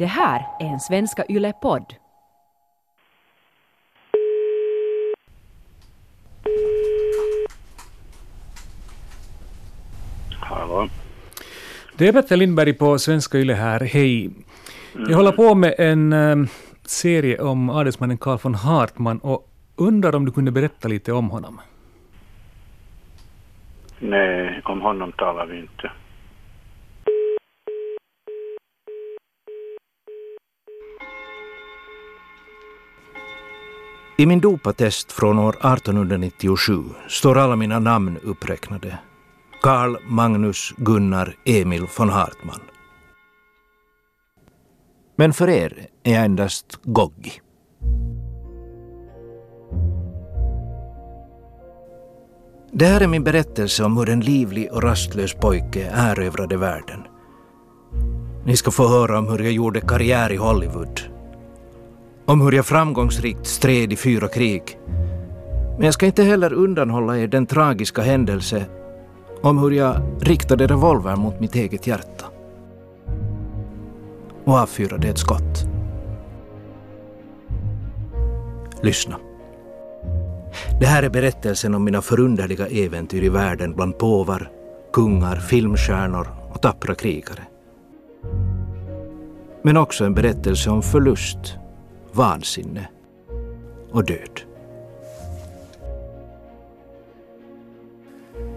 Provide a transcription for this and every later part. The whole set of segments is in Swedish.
Det här är en Svenska Yle-podd. Hallå. Det är Petter Lindberg på Svenska Yle här. Hej. Jag håller på med en um, serie om adelsmannen Karl von Hartman och undrar om du kunde berätta lite om honom? Nej, om honom talar vi inte. I min dopattest från år 1897 står alla mina namn uppräknade. Karl Magnus Gunnar Emil von Hartman. Men för er är jag endast Goggi. Det här är min berättelse om hur en livlig och rastlös pojke erövrade världen. Ni ska få höra om hur jag gjorde karriär i Hollywood. Om hur jag framgångsrikt stred i fyra krig. Men jag ska inte heller undanhålla er den tragiska händelse om hur jag riktade revolvern mot mitt eget hjärta. Och avfyrade ett skott. Lyssna. Det här är berättelsen om mina förunderliga äventyr i världen bland påvar, kungar, filmstjärnor och tappra krigare. Men också en berättelse om förlust, vansinne och död.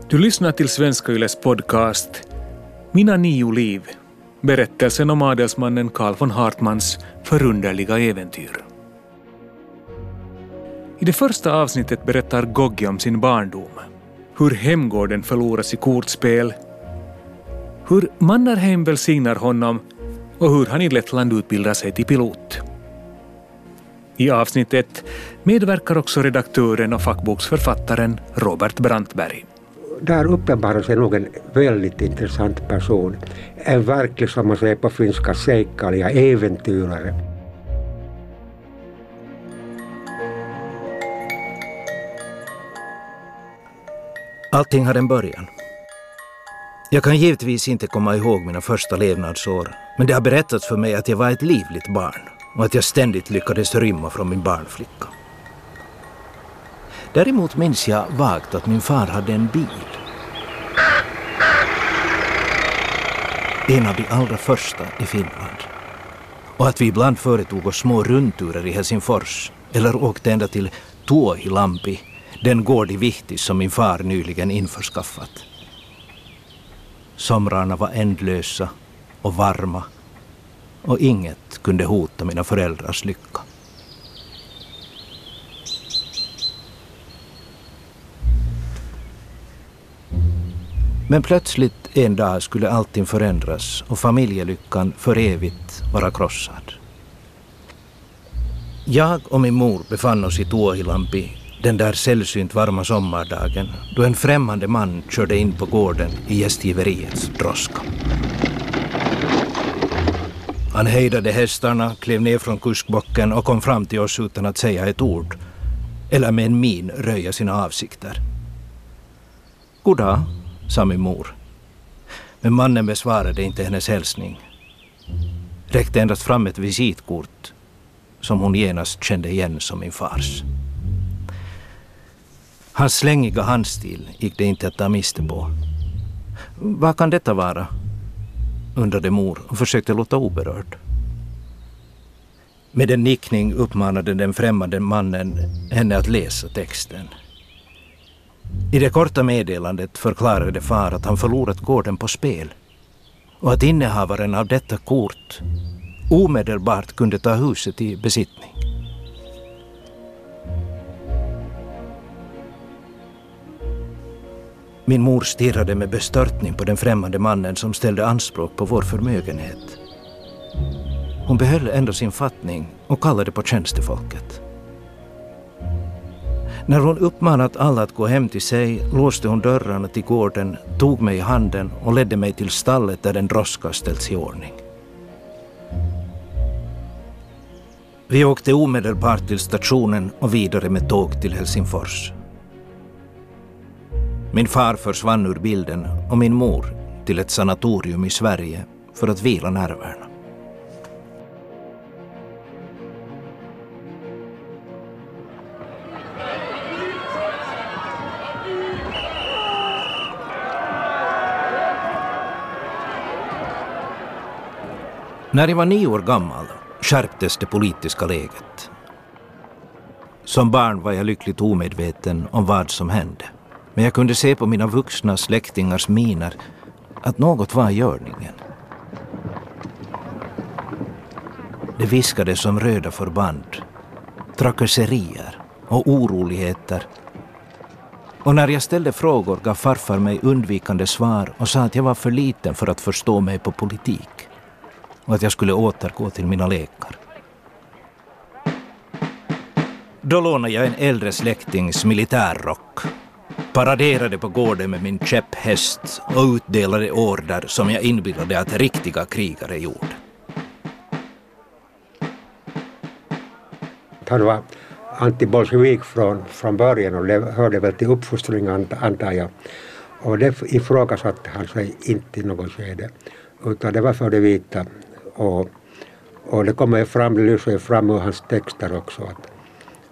Du lyssnar till Svenska Yles podcast Mina nio liv. Berättelsen om adelsmannen Karl von Hartmans förunderliga äventyr. I det första avsnittet berättar Goggi om sin barndom, hur hemgården förloras i kortspel, hur Mannerheim välsignar honom och hur han i Lettland utbildar sig till pilot. I avsnitt ett medverkar också redaktören och fackboksförfattaren Robert Brantberg. Där uppenbarar sig nog en väldigt intressant person. En verklig, som man säger på finska, seikkailija, äventyrare. Allting har en början. Jag kan givetvis inte komma ihåg mina första levnadsår, men det har berättats för mig att jag var ett livligt barn och att jag ständigt lyckades rymma från min barnflicka. Däremot minns jag vagt att min far hade en bil. En av de allra första i Finland. Och att vi ibland företog oss små rundturer i Helsingfors eller åkte ända till Tuohilampi den gård i Vihtis som min far nyligen införskaffat. Somrarna var ändlösa och varma och inget kunde hota mina föräldrars lycka. Men plötsligt en dag skulle allting förändras och familjelyckan för evigt vara krossad. Jag och min mor befann oss i Tuohilampi den där sällsynt varma sommardagen då en främmande man körde in på gården i gästgiveriets droska. Han hejdade hästarna, klev ner från kuskbocken och kom fram till oss utan att säga ett ord eller med en min röja sina avsikter. Goddag, sa min mor. Men mannen besvarade inte hennes hälsning. Räckte endast fram ett visitkort som hon genast kände igen som min fars. Hans slängiga handstil gick det inte att ta miste på. Vad kan detta vara? Undrade mor och försökte låta oberörd. Med en nickning uppmanade den främmande mannen henne att läsa texten. I det korta meddelandet förklarade far att han förlorat gården på spel och att innehavaren av detta kort omedelbart kunde ta huset i besittning. Min mor stirrade med bestörtning på den främmande mannen som ställde anspråk på vår förmögenhet. Hon behöll ändå sin fattning och kallade på tjänstefolket. När hon uppmanat alla att gå hem till sig låste hon dörrarna till gården, tog mig i handen och ledde mig till stallet där en droska ställts i ordning. Vi åkte omedelbart till stationen och vidare med tåg till Helsingfors. Min far försvann ur bilden och min mor till ett sanatorium i Sverige för att vila nerverna. När jag var nio år gammal skärptes det politiska läget. Som barn var jag lyckligt omedveten om vad som hände. Men jag kunde se på mina vuxna släktingars miner att något var i görningen. Det viskades om röda förband, trakasserier och oroligheter. Och när jag ställde frågor gav farfar mig undvikande svar och sa att jag var för liten för att förstå mig på politik och att jag skulle återgå till mina lekar. Då lånade jag en äldre släktings militärrock, paraderade på gården med min käpphäst och utdelade order som jag inbillade att riktiga krigare gjorde. Han var antibolsjevik från, från början och det hörde väl till uppfostringen antar jag. Och det ifrågasatte han sig inte i något skede. Utan det var för det vita. Och, och det kommer fram, det lyser fram ur hans texter också. Att,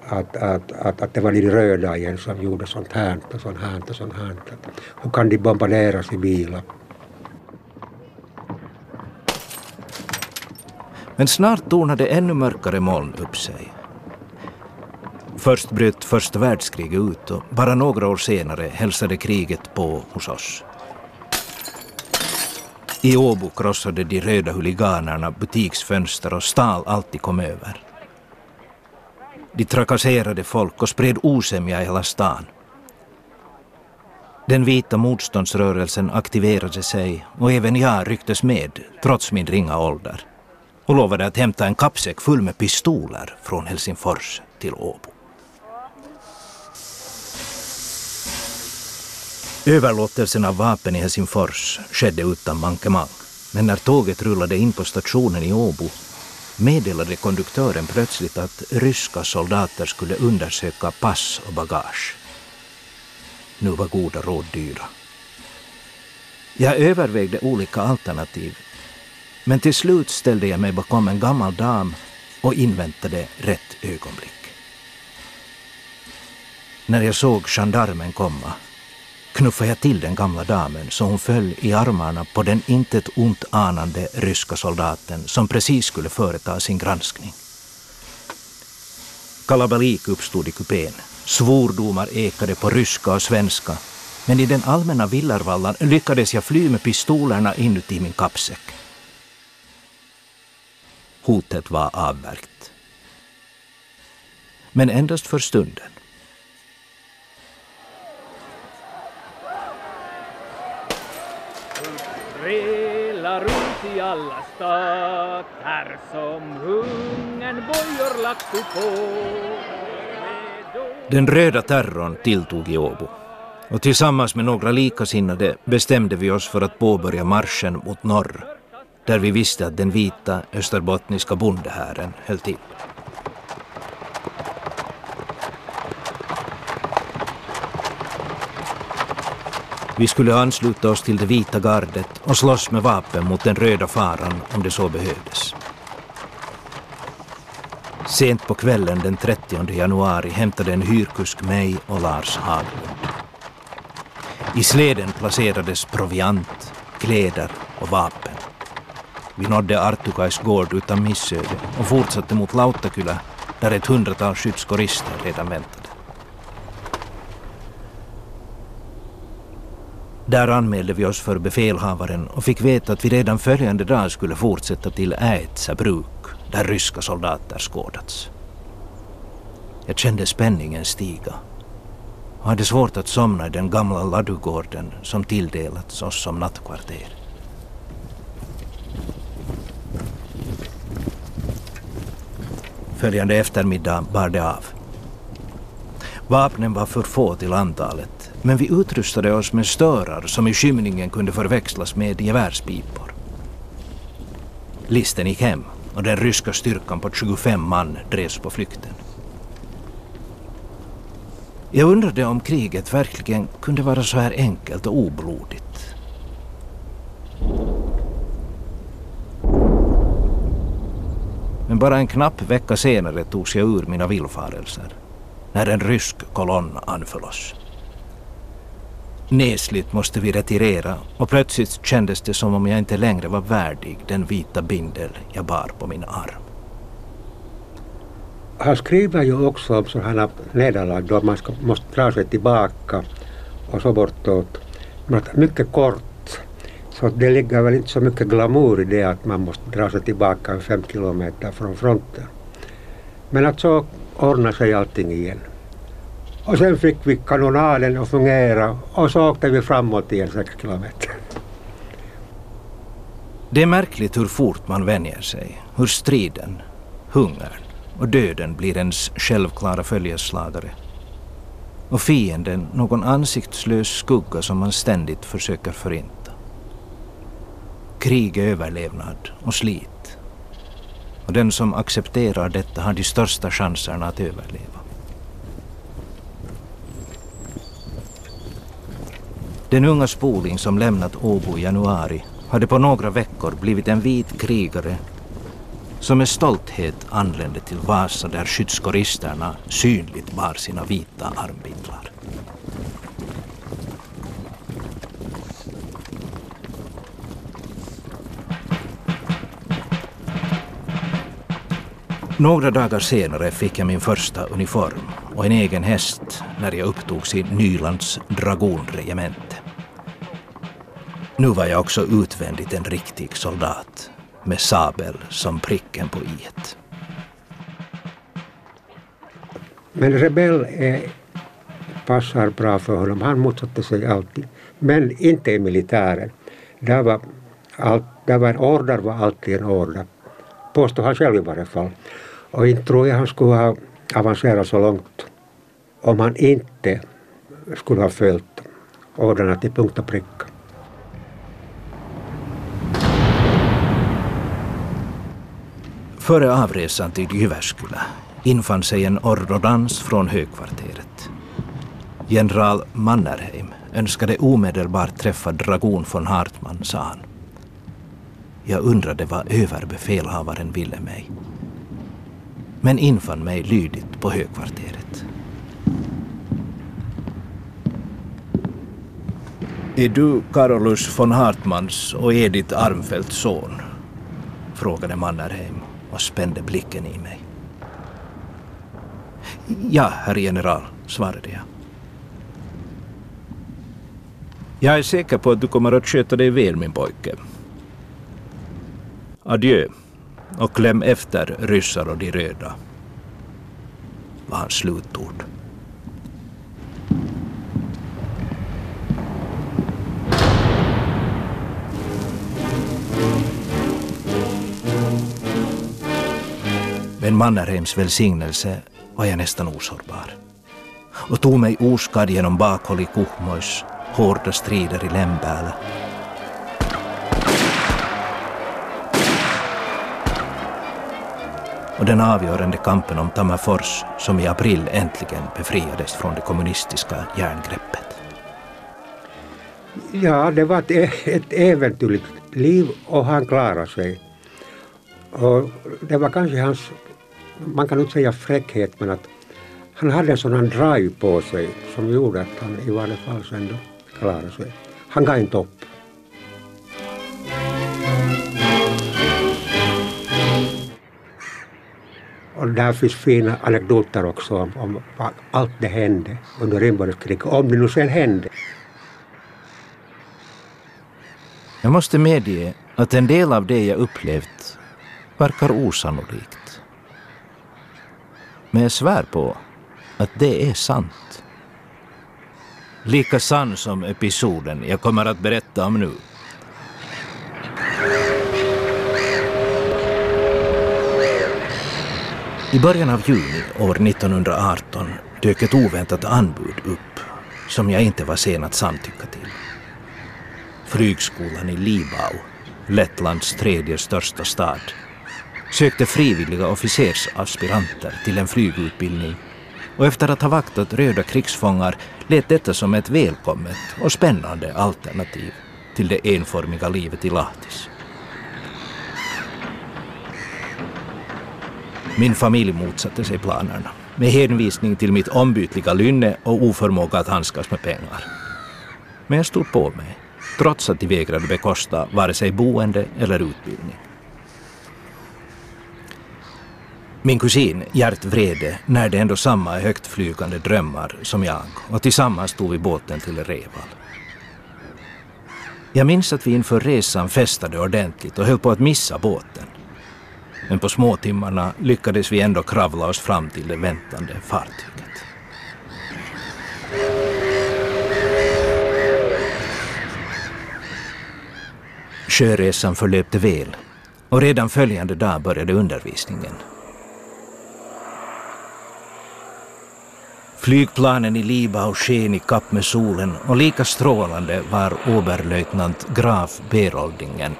att, att, att, att det var de röda igen som gjorde sånt här och sånt här och sånt här. Hur kan de bombardera civila? Men snart tornade ännu mörkare moln upp sig. Först bröt första världskriget ut och bara några år senare hälsade kriget på hos oss. I Åbo krossade de röda huliganerna butiksfönster och stal allt de kom över. De trakasserade folk och spred osämja i hela stan. Den vita motståndsrörelsen aktiverade sig och även jag rycktes med, trots min ringa ålder och lovade att hämta en kappsäck full med pistoler från Helsingfors till Åbo. Överlåtelsen av vapen i Helsingfors skedde utan mankemang. Men när tåget rullade in på stationen i Åbo meddelade konduktören plötsligt att ryska soldater skulle undersöka pass och bagage. Nu var goda råd dyra. Jag övervägde olika alternativ men till slut ställde jag mig bakom en gammal dam och inväntade rätt ögonblick. När jag såg gendarmen komma knuffade jag till den gamla damen så hon föll i armarna på den intet ont anande ryska soldaten som precis skulle företa sin granskning. Kalabalik uppstod i kupén. Svordomar ekade på ryska och svenska. Men i den allmänna villarvallan lyckades jag fly med pistolerna inuti min kappsäck. Hotet var avvärkt. Men endast för stunden. Vela runt i alla stater som hungern bojor lagt på. Den röda terrorn tilltog i Åbo. Och tillsammans med några likasinnade bestämde vi oss för att påbörja marschen mot norr, där vi visste att den vita österbottniska bondehären höll till. Vi skulle ansluta oss till det vita gardet och slåss med vapen mot den röda faran om det så behövdes. Sent på kvällen den 30 januari hämtade en hyrkusk mig och Lars Haglund. I sleden placerades proviant, kläder och vapen. Vi nådde Artukais gård utan missöde och fortsatte mot Lautakylä där ett hundratal skyddskårister redan väntade. Där anmälde vi oss för befälhavaren och fick veta att vi redan följande dag skulle fortsätta till Äetsa bruk där ryska soldater skådats. Jag kände spänningen stiga och hade svårt att somna i den gamla ladugården som tilldelats oss som nattkvarter. Följande eftermiddag bar det av. Vapnen var för få till antalet men vi utrustade oss med störar som i skymningen kunde förväxlas med gevärspipor. Listen gick hem och den ryska styrkan på 25 man drevs på flykten. Jag undrade om kriget verkligen kunde vara så här enkelt och oblodigt. Men bara en knapp vecka senare togs jag ur mina villfarelser när en rysk kolonn anföll oss. Nesligt måste vi retirera och plötsligt kändes det som om jag inte längre var värdig den vita bindel jag bar på min arm. Han skriver ju också om sådana nederlag då man ska, måste dra sig tillbaka och så bortåt. Men mycket kort. Så det ligger väl inte så mycket glamour i det att man måste dra sig tillbaka fem kilometer från fronten. Men att så ordnar sig allting igen. Och sen fick vi kanonaden att fungera och så åkte vi framåt igen sex kilometer. Det är märkligt hur fort man vänjer sig, hur striden, hungern och döden blir ens självklara följeslagare. Och fienden någon ansiktslös skugga som man ständigt försöker förinta. Krig är överlevnad och slit. Och den som accepterar detta har de största chanserna att överleva. Den unga spoling som lämnat Åbo i januari hade på några veckor blivit en vit krigare som med stolthet anlände till Vasa där skyddskoristerna synligt bar sina vita armbindlar. Några dagar senare fick jag min första uniform och en egen häst när jag upptogs i Nylands dragonregemente. Nu var jag också utvändigt en riktig soldat med sabel som pricken på i. Men rebell är, passar bra för honom. Han motsatte sig alltid. Men inte i militären. Där var, allt, där var en order var alltid en order. Påstår han själv i varje fall. Och inte tror jag han skulle ha avancerat så långt om han inte skulle ha följt orderna till punkt och pricka. Före avresan till Jyväskylä infann sig en ordonnans från högkvarteret. General Mannerheim önskade omedelbart träffa dragon von Hartmann, sa han. Jag undrade vad överbefälhavaren ville mig. Men infann mig lydigt på högkvarteret. Är du Carolus von Hartmanns och Edith Armfeldts son? frågade Mannerheim och spände blicken i mig. Ja, herr general, svarade jag. Jag är säker på att du kommer att sköta dig väl, min pojke. Adjö och kläm efter ryssar och de röda, var hans slutord. Med Mannerheims välsignelse var jag nästan osårbar och tog mig oskadd genom bakhåll i Kuhmois hårda strider i Lempäälä. Och den avgörande kampen om Tammerfors som i april äntligen befriades från det kommunistiska järngreppet. Ja, det var ett, e-, ett äventyrligt liv och han klarade sig. Och det var kanske hans man kan inte säga fräckhet, men att han hade en sån drive på sig som gjorde att han i varje fall så ändå klarade sig. Han gav inte upp. Och där finns fina anekdoter också om, om allt det hände under inbördeskriget, om det nu sen hände. Jag måste medge att en del av det jag upplevt verkar osannolikt. Men jag svär på att det är sant. Lika sann som episoden jag kommer att berätta om nu. I början av juni år 1918 dök ett oväntat anbud upp som jag inte var sen att samtycka till. Flygskolan i Libau, Lettlands tredje största stad, sökte frivilliga officersaspiranter till en flygutbildning och efter att ha vaktat röda krigsfångar lät detta som ett välkommet och spännande alternativ till det enformiga livet i Lahtis. Min familj motsatte sig planerna med hänvisning till mitt ombytliga lynne och oförmåga att handskas med pengar. Men jag stod på mig, trots att de vägrade bekosta vare sig boende eller utbildning. Min kusin Gert Vrede närde ändå samma högtflygande drömmar som jag och tillsammans tog vi båten till Reval. Jag minns att vi inför resan festade ordentligt och höll på att missa båten. Men på småtimmarna lyckades vi ändå kravla oss fram till det väntande fartyget. Sjöresan förlöpte väl och redan följande dag började undervisningen. Flygplanen i Libau sken i kapp med solen och lika strålande var oberlöjtnant Graf Beroldingen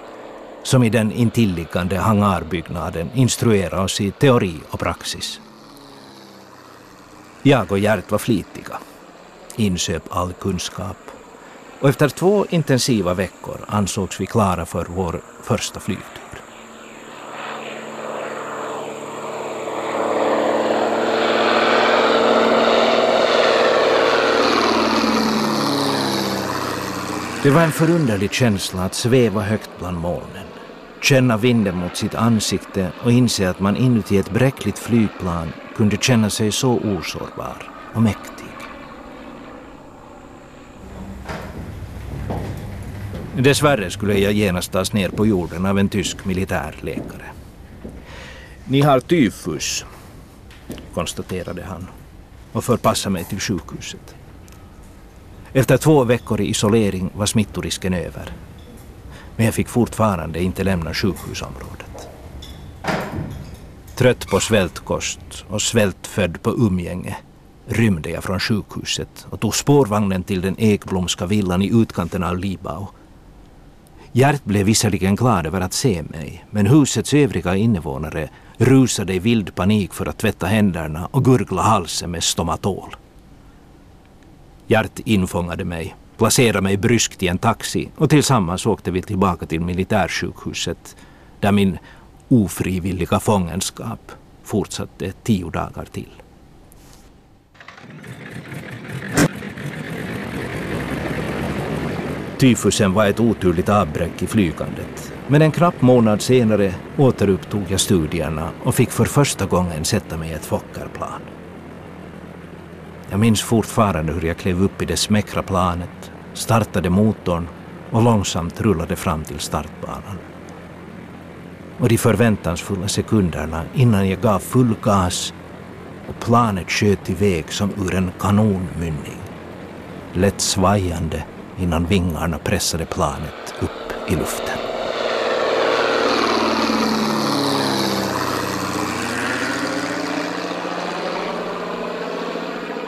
som i den intilliggande hangarbyggnaden instruerade oss i teori och praxis. Jag och Gert var flitiga, insöp all kunskap och efter två intensiva veckor ansågs vi klara för vår första flygning. Det var en förunderlig känsla att sväva högt bland molnen, känna vinden mot sitt ansikte och inse att man inuti ett bräckligt flygplan kunde känna sig så osårbar och mäktig. Dessvärre skulle jag genast tas ner på jorden av en tysk militärläkare. Ni har tyfus, konstaterade han och förpassade mig till sjukhuset. Efter två veckor i isolering var smittorisken över. Men jag fick fortfarande inte lämna sjukhusområdet. Trött på svältkost och svältfödd på umgänge rymde jag från sjukhuset och tog spårvagnen till den ekblomska villan i utkanten av Libau. Gert blev visserligen glad över att se mig, men husets övriga invånare rusade i vild panik för att tvätta händerna och gurgla halsen med stomatol. Gert infångade mig, placerade mig bryskt i en taxi och tillsammans åkte vi tillbaka till militärsjukhuset där min ofrivilliga fångenskap fortsatte tio dagar till. Tyfusen var ett oturligt avbräck i flygandet. Men en knapp månad senare återupptog jag studierna och fick för första gången sätta mig i ett Fokkerplan. Jag minns fortfarande hur jag klev upp i det smäckra planet, startade motorn och långsamt rullade fram till startbanan. Och de förväntansfulla sekunderna innan jag gav full gas och planet sköt iväg som ur en kanonmynning. Lätt svajande innan vingarna pressade planet upp i luften.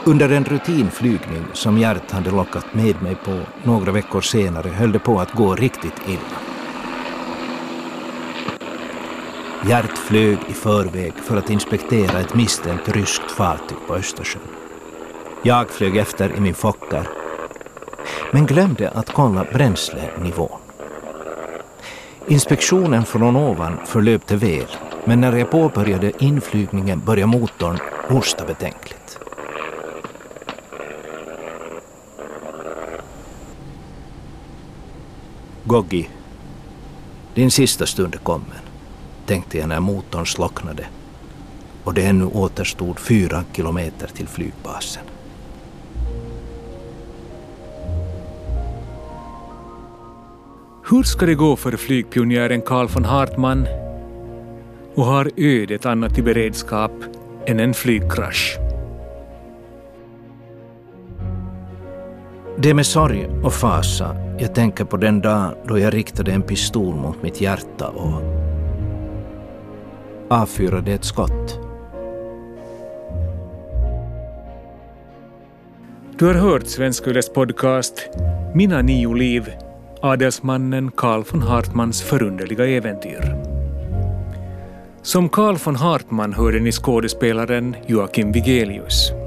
Under en rutinflygning som Gert hade lockat med mig på några veckor senare höll det på att gå riktigt illa. Gert flög i förväg för att inspektera ett misstänkt ryskt fartyg på Östersjön. Jag flög efter i min Fokker, men glömde att kolla bränslenivån. Inspektionen från ovan förlöpte väl, men när jag påbörjade inflygningen började motorn hosta betänkligt. Goggi, din sista stund är kommen, tänkte jag när motorn slocknade och det ännu återstod fyra kilometer till flygbasen. Hur ska det gå för flygpionjären Carl von Hartmann? Och har ödet annat i beredskap än en flygkrasch? Det är med sorg och fasa jag tänker på den dag då jag riktade en pistol mot mitt hjärta och avfyrade ett skott. Du har hört Svenska Yles podcast Mina nio liv, adelsmannen Karl von Hartmans förunderliga äventyr. Som Karl von Hartman hörde ni skådespelaren Joakim Vigelius.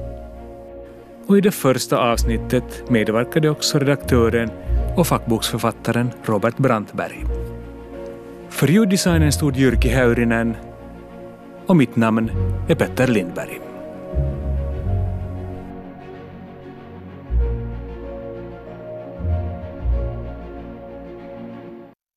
Och i det första avsnittet medverkade också redaktören och fackboksförfattaren Robert Brantberg. För ljuddesignen stod Jyrki Häyrinen och mitt namn är Petter Lindberg.